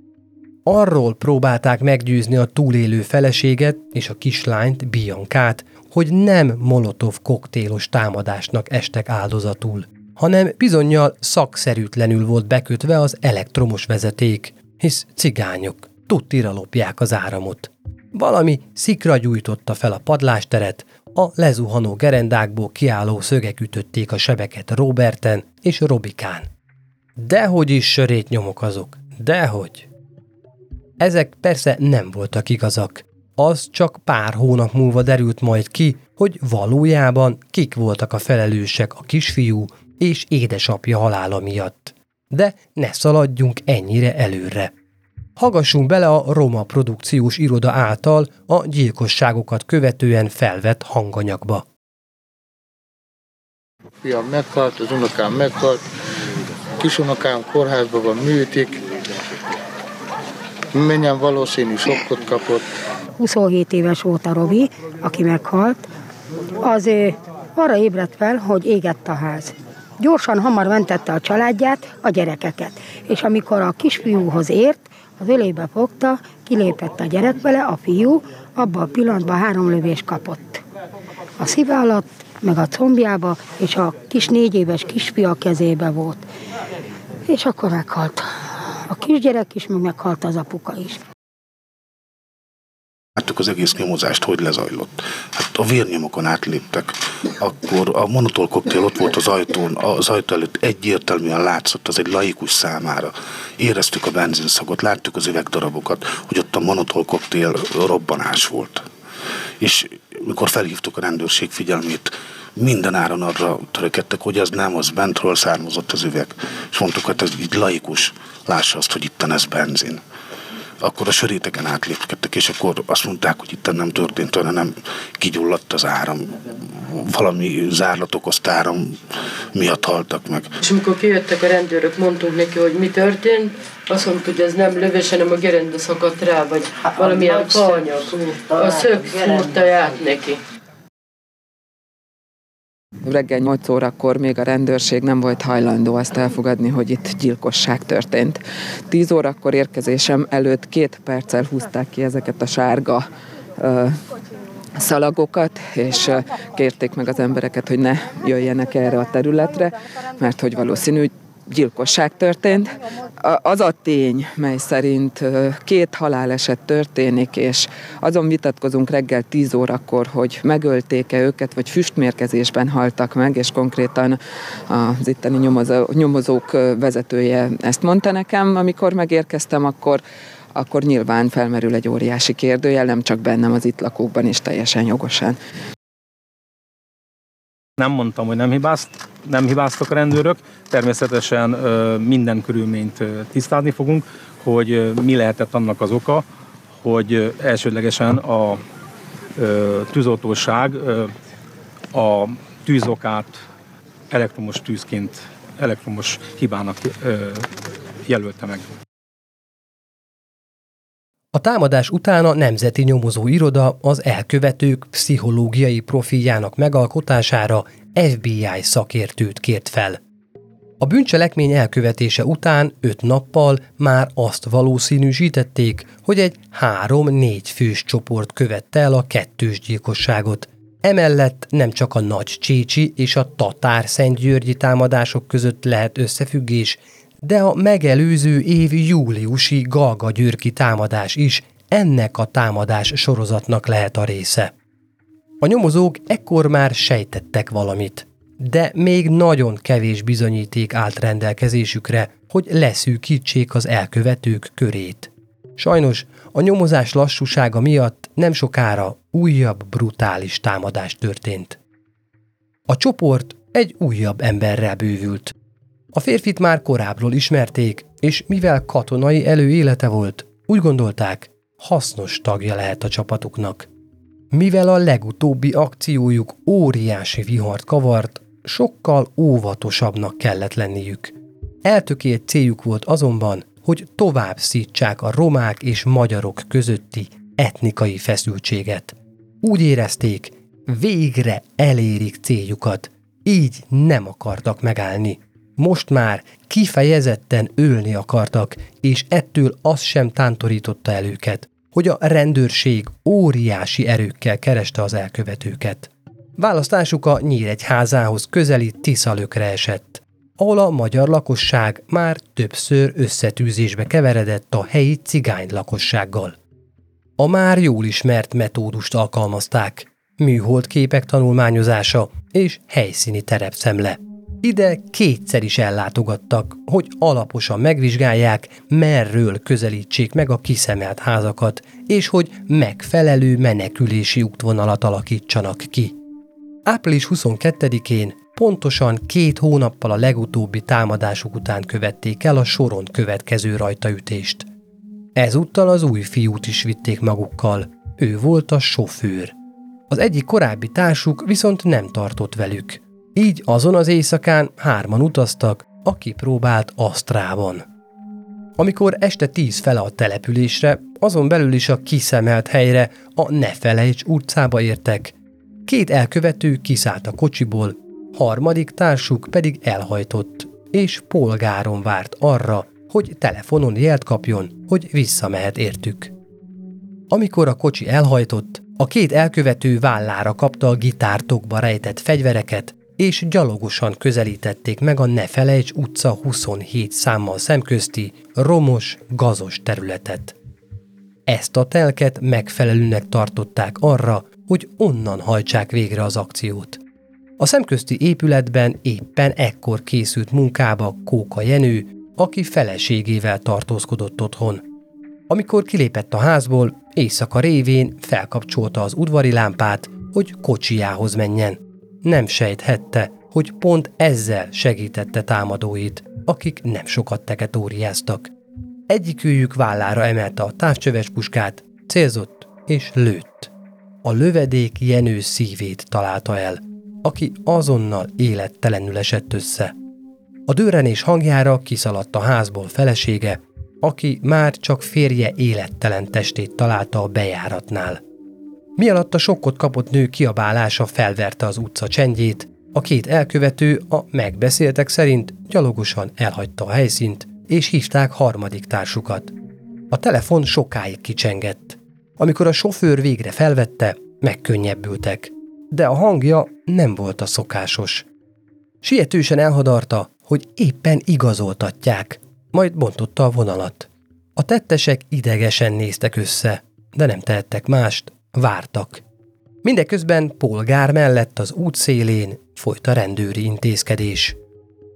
Arról próbálták meggyőzni a túlélő feleséget és a kislányt, Biankát, hogy nem molotov koktélos támadásnak estek áldozatul, hanem bizonyal szakszerűtlenül volt bekötve az elektromos vezeték, hisz cigányok tudtira lopják az áramot. Valami szikra gyújtotta fel a padlásteret, a lezuhanó gerendákból kiálló szögek ütötték a sebeket Roberten és Robikán. Dehogy is sörét nyomok azok, dehogy. Ezek persze nem voltak igazak. Az csak pár hónap múlva derült majd ki, hogy valójában kik voltak a felelősek a kisfiú és édesapja halála miatt. De ne szaladjunk ennyire előre. Hallgassunk bele a Roma produkciós iroda által a gyilkosságokat követően felvett hanganyagba. Fiam meghalt, az unokám meghalt, kisunokám kórházban van, műtik, mennyien valószínű sokkot kapott. 27 éves volt a Robi, aki meghalt, az arra ébredt fel, hogy égett a ház. Gyorsan hamar mentette a családját, a gyerekeket. És amikor a kisfiúhoz ért, az ölébe fogta, kilépett a gyerek vele, a fiú, abban a pillanatban három lövés kapott. A szíve alatt, meg a combjába, és a kis négy éves kisfia kezébe volt. És akkor meghalt. A kisgyerek is, meg meghalt az apuka is. Láttuk az egész nyomozást, hogy lezajlott. Hát a vérnyomokon átléptek. Akkor a monotól koktél ott volt az ajtón, az ajtó előtt egyértelműen látszott, az egy laikus számára. Éreztük a benzinszagot, láttuk az üvegdarabokat, hogy ott a monotól koktél robbanás volt. És mikor felhívtuk a rendőrség figyelmét, minden áron arra törekedtek, hogy az nem, az bentről származott az üveg. És mondtuk, hogy ez így laikus, lássa azt, hogy itt ez benzin akkor a söréteken átlépkedtek, és akkor azt mondták, hogy itt nem történt olyan, nem kigyulladt az áram. Valami zárlat okozta áram miatt haltak meg. És amikor kijöttek a rendőrök, mondtunk neki, hogy mi történt, azt mondta, hogy ez nem lövés, hanem a gerenda szakadt rá, vagy hát, valamilyen fanyag. A szög fúrta át neki. Reggel 8 órakor még a rendőrség nem volt hajlandó azt elfogadni, hogy itt gyilkosság történt. 10 órakor érkezésem előtt két perccel húzták ki ezeket a sárga ö, szalagokat, és kérték meg az embereket, hogy ne jöjjenek erre a területre, mert hogy valószínű, gyilkosság történt. Az a tény, mely szerint két haláleset történik, és azon vitatkozunk reggel 10 órakor, hogy megölték-e őket, vagy füstmérkezésben haltak meg, és konkrétan az itteni nyomozó, nyomozók vezetője ezt mondta nekem, amikor megérkeztem, akkor akkor nyilván felmerül egy óriási kérdőjel, nem csak bennem, az itt lakókban is teljesen jogosan. Nem mondtam, hogy nem, hibázt, nem hibáztak a rendőrök. Természetesen minden körülményt tisztázni fogunk, hogy mi lehetett annak az oka, hogy elsődlegesen a tűzoltóság a tűzokát elektromos tűzként, elektromos hibának jelölte meg. A támadás után a Nemzeti Nyomozó Iroda az elkövetők pszichológiai profiljának megalkotására FBI szakértőt kért fel. A bűncselekmény elkövetése után öt nappal már azt valószínűsítették, hogy egy három-négy fős csoport követte el a kettős gyilkosságot. Emellett nem csak a nagy Csécsi és a Tatár Szentgyörgyi támadások között lehet összefüggés, de a megelőző év júliusi Galga Györki támadás is ennek a támadás sorozatnak lehet a része. A nyomozók ekkor már sejtettek valamit, de még nagyon kevés bizonyíték állt rendelkezésükre, hogy leszűkítsék az elkövetők körét. Sajnos a nyomozás lassúsága miatt nem sokára újabb brutális támadás történt. A csoport egy újabb emberrel bővült, a férfit már korábbról ismerték, és mivel katonai előélete volt, úgy gondolták, hasznos tagja lehet a csapatuknak. Mivel a legutóbbi akciójuk óriási vihart kavart, sokkal óvatosabbnak kellett lenniük. Eltökélt céljuk volt azonban, hogy tovább szítsák a romák és magyarok közötti etnikai feszültséget. Úgy érezték, végre elérik céljukat, így nem akartak megállni. Most már kifejezetten ölni akartak, és ettől az sem tántorította el őket, hogy a rendőrség óriási erőkkel kereste az elkövetőket. Választásuk a Nyíregyházához közeli Tiszalökre esett, ahol a magyar lakosság már többször összetűzésbe keveredett a helyi cigány lakossággal. A már jól ismert metódust alkalmazták, műhold képek tanulmányozása és helyszíni terepszemle. Ide kétszer is ellátogattak, hogy alaposan megvizsgálják, merről közelítsék meg a kiszemelt házakat, és hogy megfelelő menekülési útvonalat alakítsanak ki. Április 22-én pontosan két hónappal a legutóbbi támadásuk után követték el a soron következő rajtaütést. Ezúttal az új fiút is vitték magukkal. Ő volt a sofőr. Az egyik korábbi társuk viszont nem tartott velük. Így azon az éjszakán hárman utaztak, aki próbált Asztrában. Amikor este tíz fele a településre, azon belül is a kiszemelt helyre, a Ne felejts utcába értek. Két elkövető kiszállt a kocsiból, harmadik társuk pedig elhajtott, és polgáron várt arra, hogy telefonon jelt kapjon, hogy visszamehet értük. Amikor a kocsi elhajtott, a két elkövető vállára kapta a gitártokba rejtett fegyvereket, és gyalogosan közelítették meg a Ne felejts utca 27 számmal szemközti, romos, gazos területet. Ezt a telket megfelelőnek tartották arra, hogy onnan hajtsák végre az akciót. A szemközti épületben éppen ekkor készült munkába Kóka Jenő, aki feleségével tartózkodott otthon. Amikor kilépett a házból, éjszaka révén felkapcsolta az udvari lámpát, hogy kocsijához menjen. Nem sejthette, hogy pont ezzel segítette támadóit, akik nem sokat teketóriáztak. Egyikőjük vállára emelte a távcsöves puskát, célzott és lőtt. A lövedék Jenő szívét találta el, aki azonnal élettelenül esett össze. A dőrenés hangjára kiszaladt a házból felesége, aki már csak férje élettelen testét találta a bejáratnál. Mi alatt a sokkot kapott nő kiabálása felverte az utca csendjét, a két elkövető a megbeszéltek szerint gyalogosan elhagyta a helyszínt, és hívták harmadik társukat. A telefon sokáig kicsengett. Amikor a sofőr végre felvette, megkönnyebbültek. De a hangja nem volt a szokásos. Sietősen elhadarta, hogy éppen igazoltatják, majd bontotta a vonalat. A tettesek idegesen néztek össze, de nem tehettek mást, vártak. Mindeközben polgár mellett az út szélén folyt a rendőri intézkedés.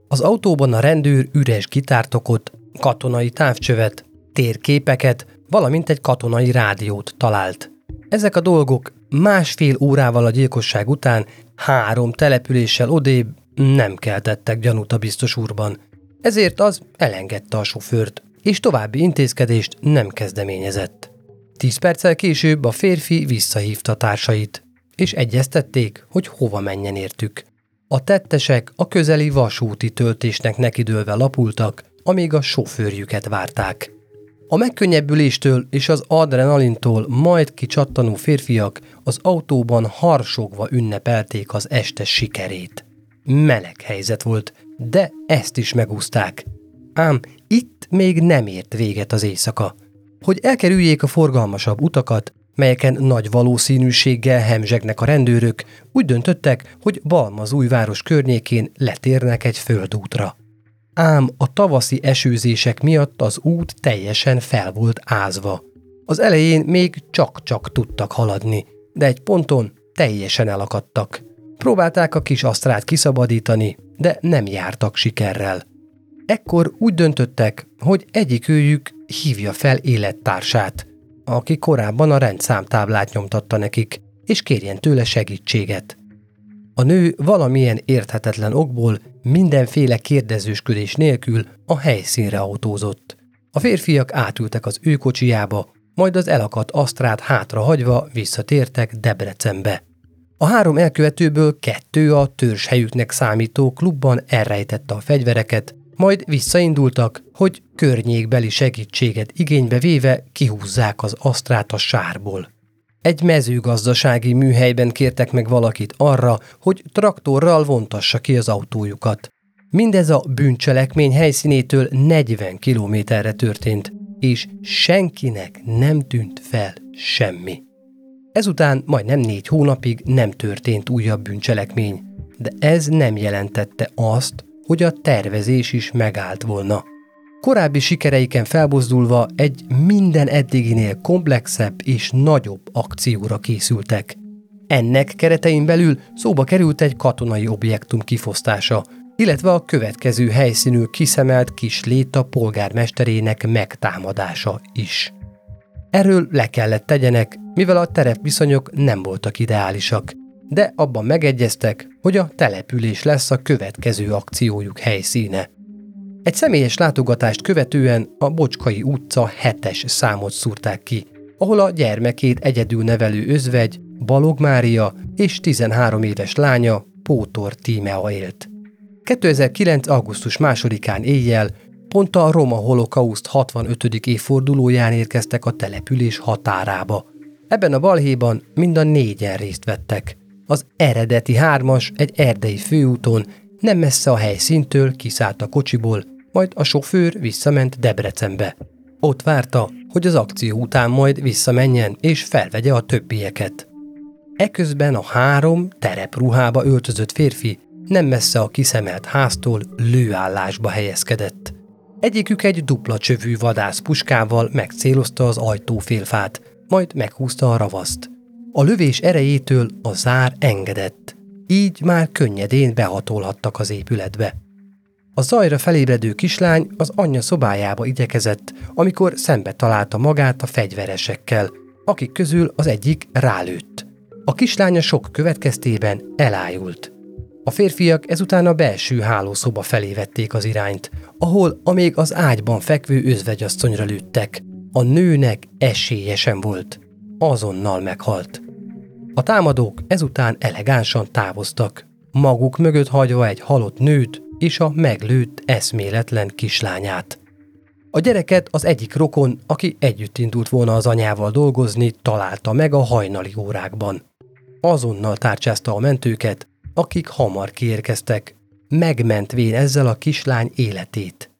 Az autóban a rendőr üres gitártokot, katonai távcsövet, térképeket, valamint egy katonai rádiót talált. Ezek a dolgok másfél órával a gyilkosság után három településsel odébb nem keltettek gyanút a biztos úrban. Ezért az elengedte a sofőrt, és további intézkedést nem kezdeményezett. Tíz perccel később a férfi visszahívta társait, és egyeztették, hogy hova menjen értük. A tettesek a közeli vasúti töltésnek nekidőlve lapultak, amíg a sofőrjüket várták. A megkönnyebbüléstől és az adrenalintól majd kicsattanó férfiak az autóban harsogva ünnepelték az este sikerét. Meleg helyzet volt, de ezt is megúzták. Ám itt még nem ért véget az éjszaka. Hogy elkerüljék a forgalmasabb utakat, melyeken nagy valószínűséggel hemzsegnek a rendőrök, úgy döntöttek, hogy Balmaz újváros környékén letérnek egy földútra. Ám a tavaszi esőzések miatt az út teljesen fel volt ázva. Az elején még csak-csak tudtak haladni, de egy ponton teljesen elakadtak. Próbálták a kis asztrát kiszabadítani, de nem jártak sikerrel. Ekkor úgy döntöttek, hogy egyikőjük hívja fel élettársát, aki korábban a rendszámtáblát nyomtatta nekik, és kérjen tőle segítséget. A nő valamilyen érthetetlen okból mindenféle kérdezősködés nélkül a helyszínre autózott. A férfiak átültek az ő kocsijába, majd az elakadt asztrát hátra hagyva visszatértek Debrecenbe. A három elkövetőből kettő a helyüknek számító klubban elrejtette a fegyvereket, majd visszaindultak, hogy környékbeli segítséget igénybe véve kihúzzák az asztrát a sárból. Egy mezőgazdasági műhelyben kértek meg valakit arra, hogy traktorral vontassa ki az autójukat. Mindez a bűncselekmény helyszínétől 40 kilométerre történt, és senkinek nem tűnt fel semmi. Ezután majdnem négy hónapig nem történt újabb bűncselekmény, de ez nem jelentette azt, hogy a tervezés is megállt volna. Korábbi sikereiken felbozdulva egy minden eddiginél komplexebb és nagyobb akcióra készültek. Ennek keretein belül szóba került egy katonai objektum kifosztása, illetve a következő helyszínű kiszemelt kis léta polgármesterének megtámadása is. Erről le kellett tegyenek, mivel a terepviszonyok nem voltak ideálisak, de abban megegyeztek, hogy a település lesz a következő akciójuk helyszíne. Egy személyes látogatást követően a Bocskai utca 7-es számot szúrták ki, ahol a gyermekét egyedül nevelő özvegy, Balog Mária és 13 éves lánya, Pótor Tímea élt. 2009. augusztus 2-án éjjel pont a Roma holokauszt 65. évfordulóján érkeztek a település határába. Ebben a balhéban mind a négyen részt vettek. Az eredeti hármas egy erdei főúton nem messze a helyszíntől kiszállt a kocsiból, majd a sofőr visszament Debrecenbe. Ott várta, hogy az akció után majd visszamenjen és felvegye a többieket. Eközben a három terepruhába öltözött férfi nem messze a kiszemelt háztól lőállásba helyezkedett. Egyikük egy dupla csövű vadászpuskával megcélozta az ajtófélfát, majd meghúzta a ravaszt. A lövés erejétől a zár engedett, így már könnyedén behatolhattak az épületbe. A zajra felébredő kislány az anyja szobájába igyekezett, amikor szembe találta magát a fegyveresekkel, akik közül az egyik rálőtt. A kislánya sok következtében elájult. A férfiak ezután a belső hálószoba felé vették az irányt, ahol a még az ágyban fekvő özvegyasszonyra lőttek. A nőnek esélye sem volt. Azonnal meghalt. A támadók ezután elegánsan távoztak, maguk mögött hagyva egy halott nőt és a meglőtt eszméletlen kislányát. A gyereket az egyik rokon, aki együtt indult volna az anyával dolgozni, találta meg a hajnali órákban. Azonnal tárcsázta a mentőket, akik hamar kiérkeztek, megmentvén ezzel a kislány életét.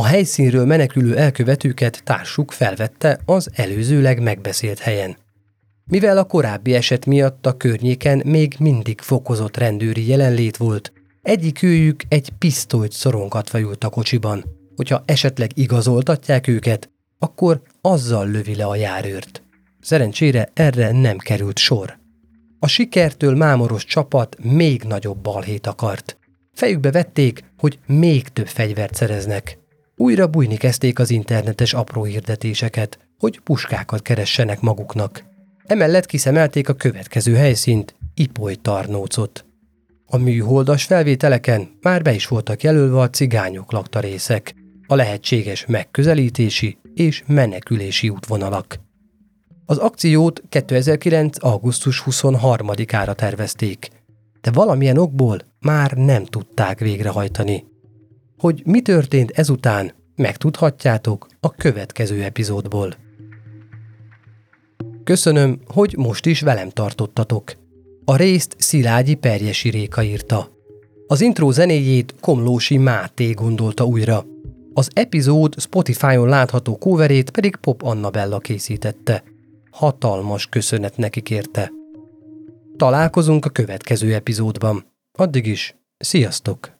A helyszínről menekülő elkövetőket társuk felvette az előzőleg megbeszélt helyen. Mivel a korábbi eset miatt a környéken még mindig fokozott rendőri jelenlét volt, egyik őjük egy pisztolyt szorongatva ült a kocsiban. Hogyha esetleg igazoltatják őket, akkor azzal lövi le a járőrt. Szerencsére erre nem került sor. A sikertől mámoros csapat még nagyobb balhét akart. Fejükbe vették, hogy még több fegyvert szereznek. Újra bújni kezdték az internetes apró hirdetéseket, hogy puskákat keressenek maguknak. Emellett kiszemelték a következő helyszínt, Ipoly Tarnócot. A műholdas felvételeken már be is voltak jelölve a cigányok lakta részek, a lehetséges megközelítési és menekülési útvonalak. Az akciót 2009. augusztus 23-ára tervezték, de valamilyen okból már nem tudták végrehajtani. Hogy mi történt ezután, megtudhatjátok a következő epizódból. Köszönöm, hogy most is velem tartottatok. A részt Szilágyi Perjesi Réka írta. Az intro zenéjét Komlósi Máté gondolta újra. Az epizód Spotify-on látható kóverét pedig Pop Annabella készítette – hatalmas köszönet nekik érte. Találkozunk a következő epizódban. Addig is, sziasztok!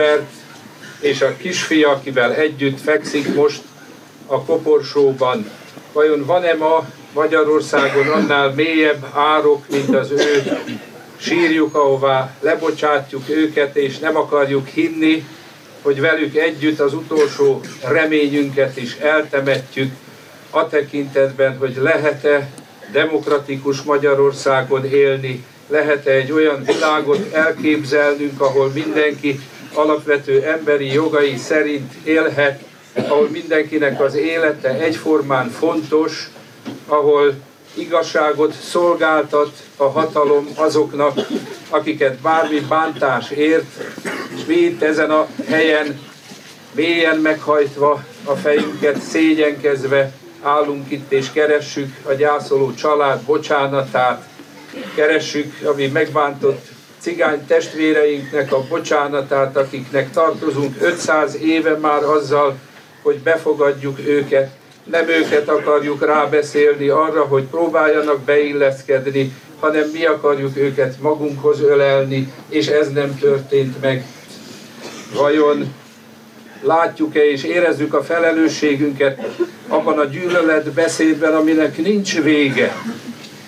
Robert és a kisfia, akivel együtt fekszik most a koporsóban. Vajon van-e ma Magyarországon annál mélyebb árok, mint az ő sírjuk, ahová lebocsátjuk őket, és nem akarjuk hinni, hogy velük együtt az utolsó reményünket is eltemetjük, a tekintetben, hogy lehet-e demokratikus Magyarországon élni, lehet-e egy olyan világot elképzelnünk, ahol mindenki alapvető emberi jogai szerint élhet, ahol mindenkinek az élete egyformán fontos, ahol igazságot szolgáltat a hatalom azoknak, akiket bármi bántás ért, és mi itt ezen a helyen mélyen meghajtva a fejünket, szégyenkezve állunk itt és keressük a gyászoló család bocsánatát, keressük, ami megbántott cigány testvéreinknek a bocsánatát, akiknek tartozunk. 500 éve már azzal, hogy befogadjuk őket, nem őket akarjuk rábeszélni arra, hogy próbáljanak beilleszkedni, hanem mi akarjuk őket magunkhoz ölelni, és ez nem történt meg. Vajon látjuk-e és érezzük a felelősségünket abban a gyűlölet beszédben, aminek nincs vége,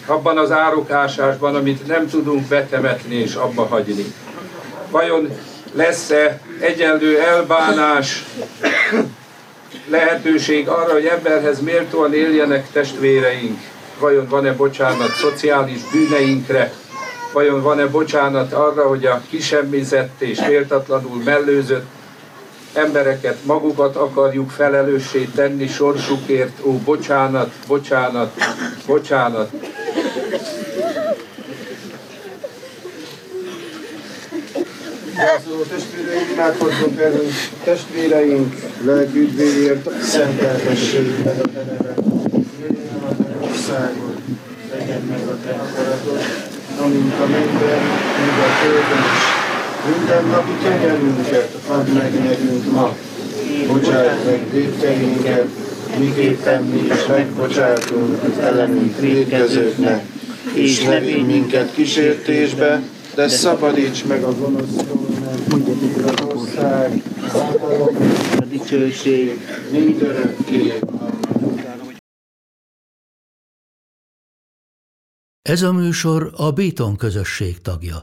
abban az árokásásban, amit nem tudunk betemetni és abba hagyni. Vajon lesz-e egyenlő elbánás, lehetőség arra, hogy emberhez méltóan éljenek testvéreink? Vajon van-e bocsánat szociális bűneinkre? Vajon van-e bocsánat arra, hogy a kisemmizett és méltatlanul mellőzött embereket, magukat akarjuk felelőssé tenni sorsukért? Ó, bocsánat, bocsánat, bocsánat. Gyászoló testvéreink, imádkozzunk erről testvéreink lelki üdvéért, szenteltessék meg a te neved. Jöjjön a te országod, legyen meg a te akaratod, amint a mennyben, mind a földön is. Minden napi kenyerünket add meg nekünk ma, bocsájt meg védkeinket, miképpen mi is megbocsátunk az ellenünk védkezőknek, és ne minket kísértésbe, de szabadíts meg a gonosztól, mert a dicsőség, mindörökké. Ez a műsor a Béton közösség tagja.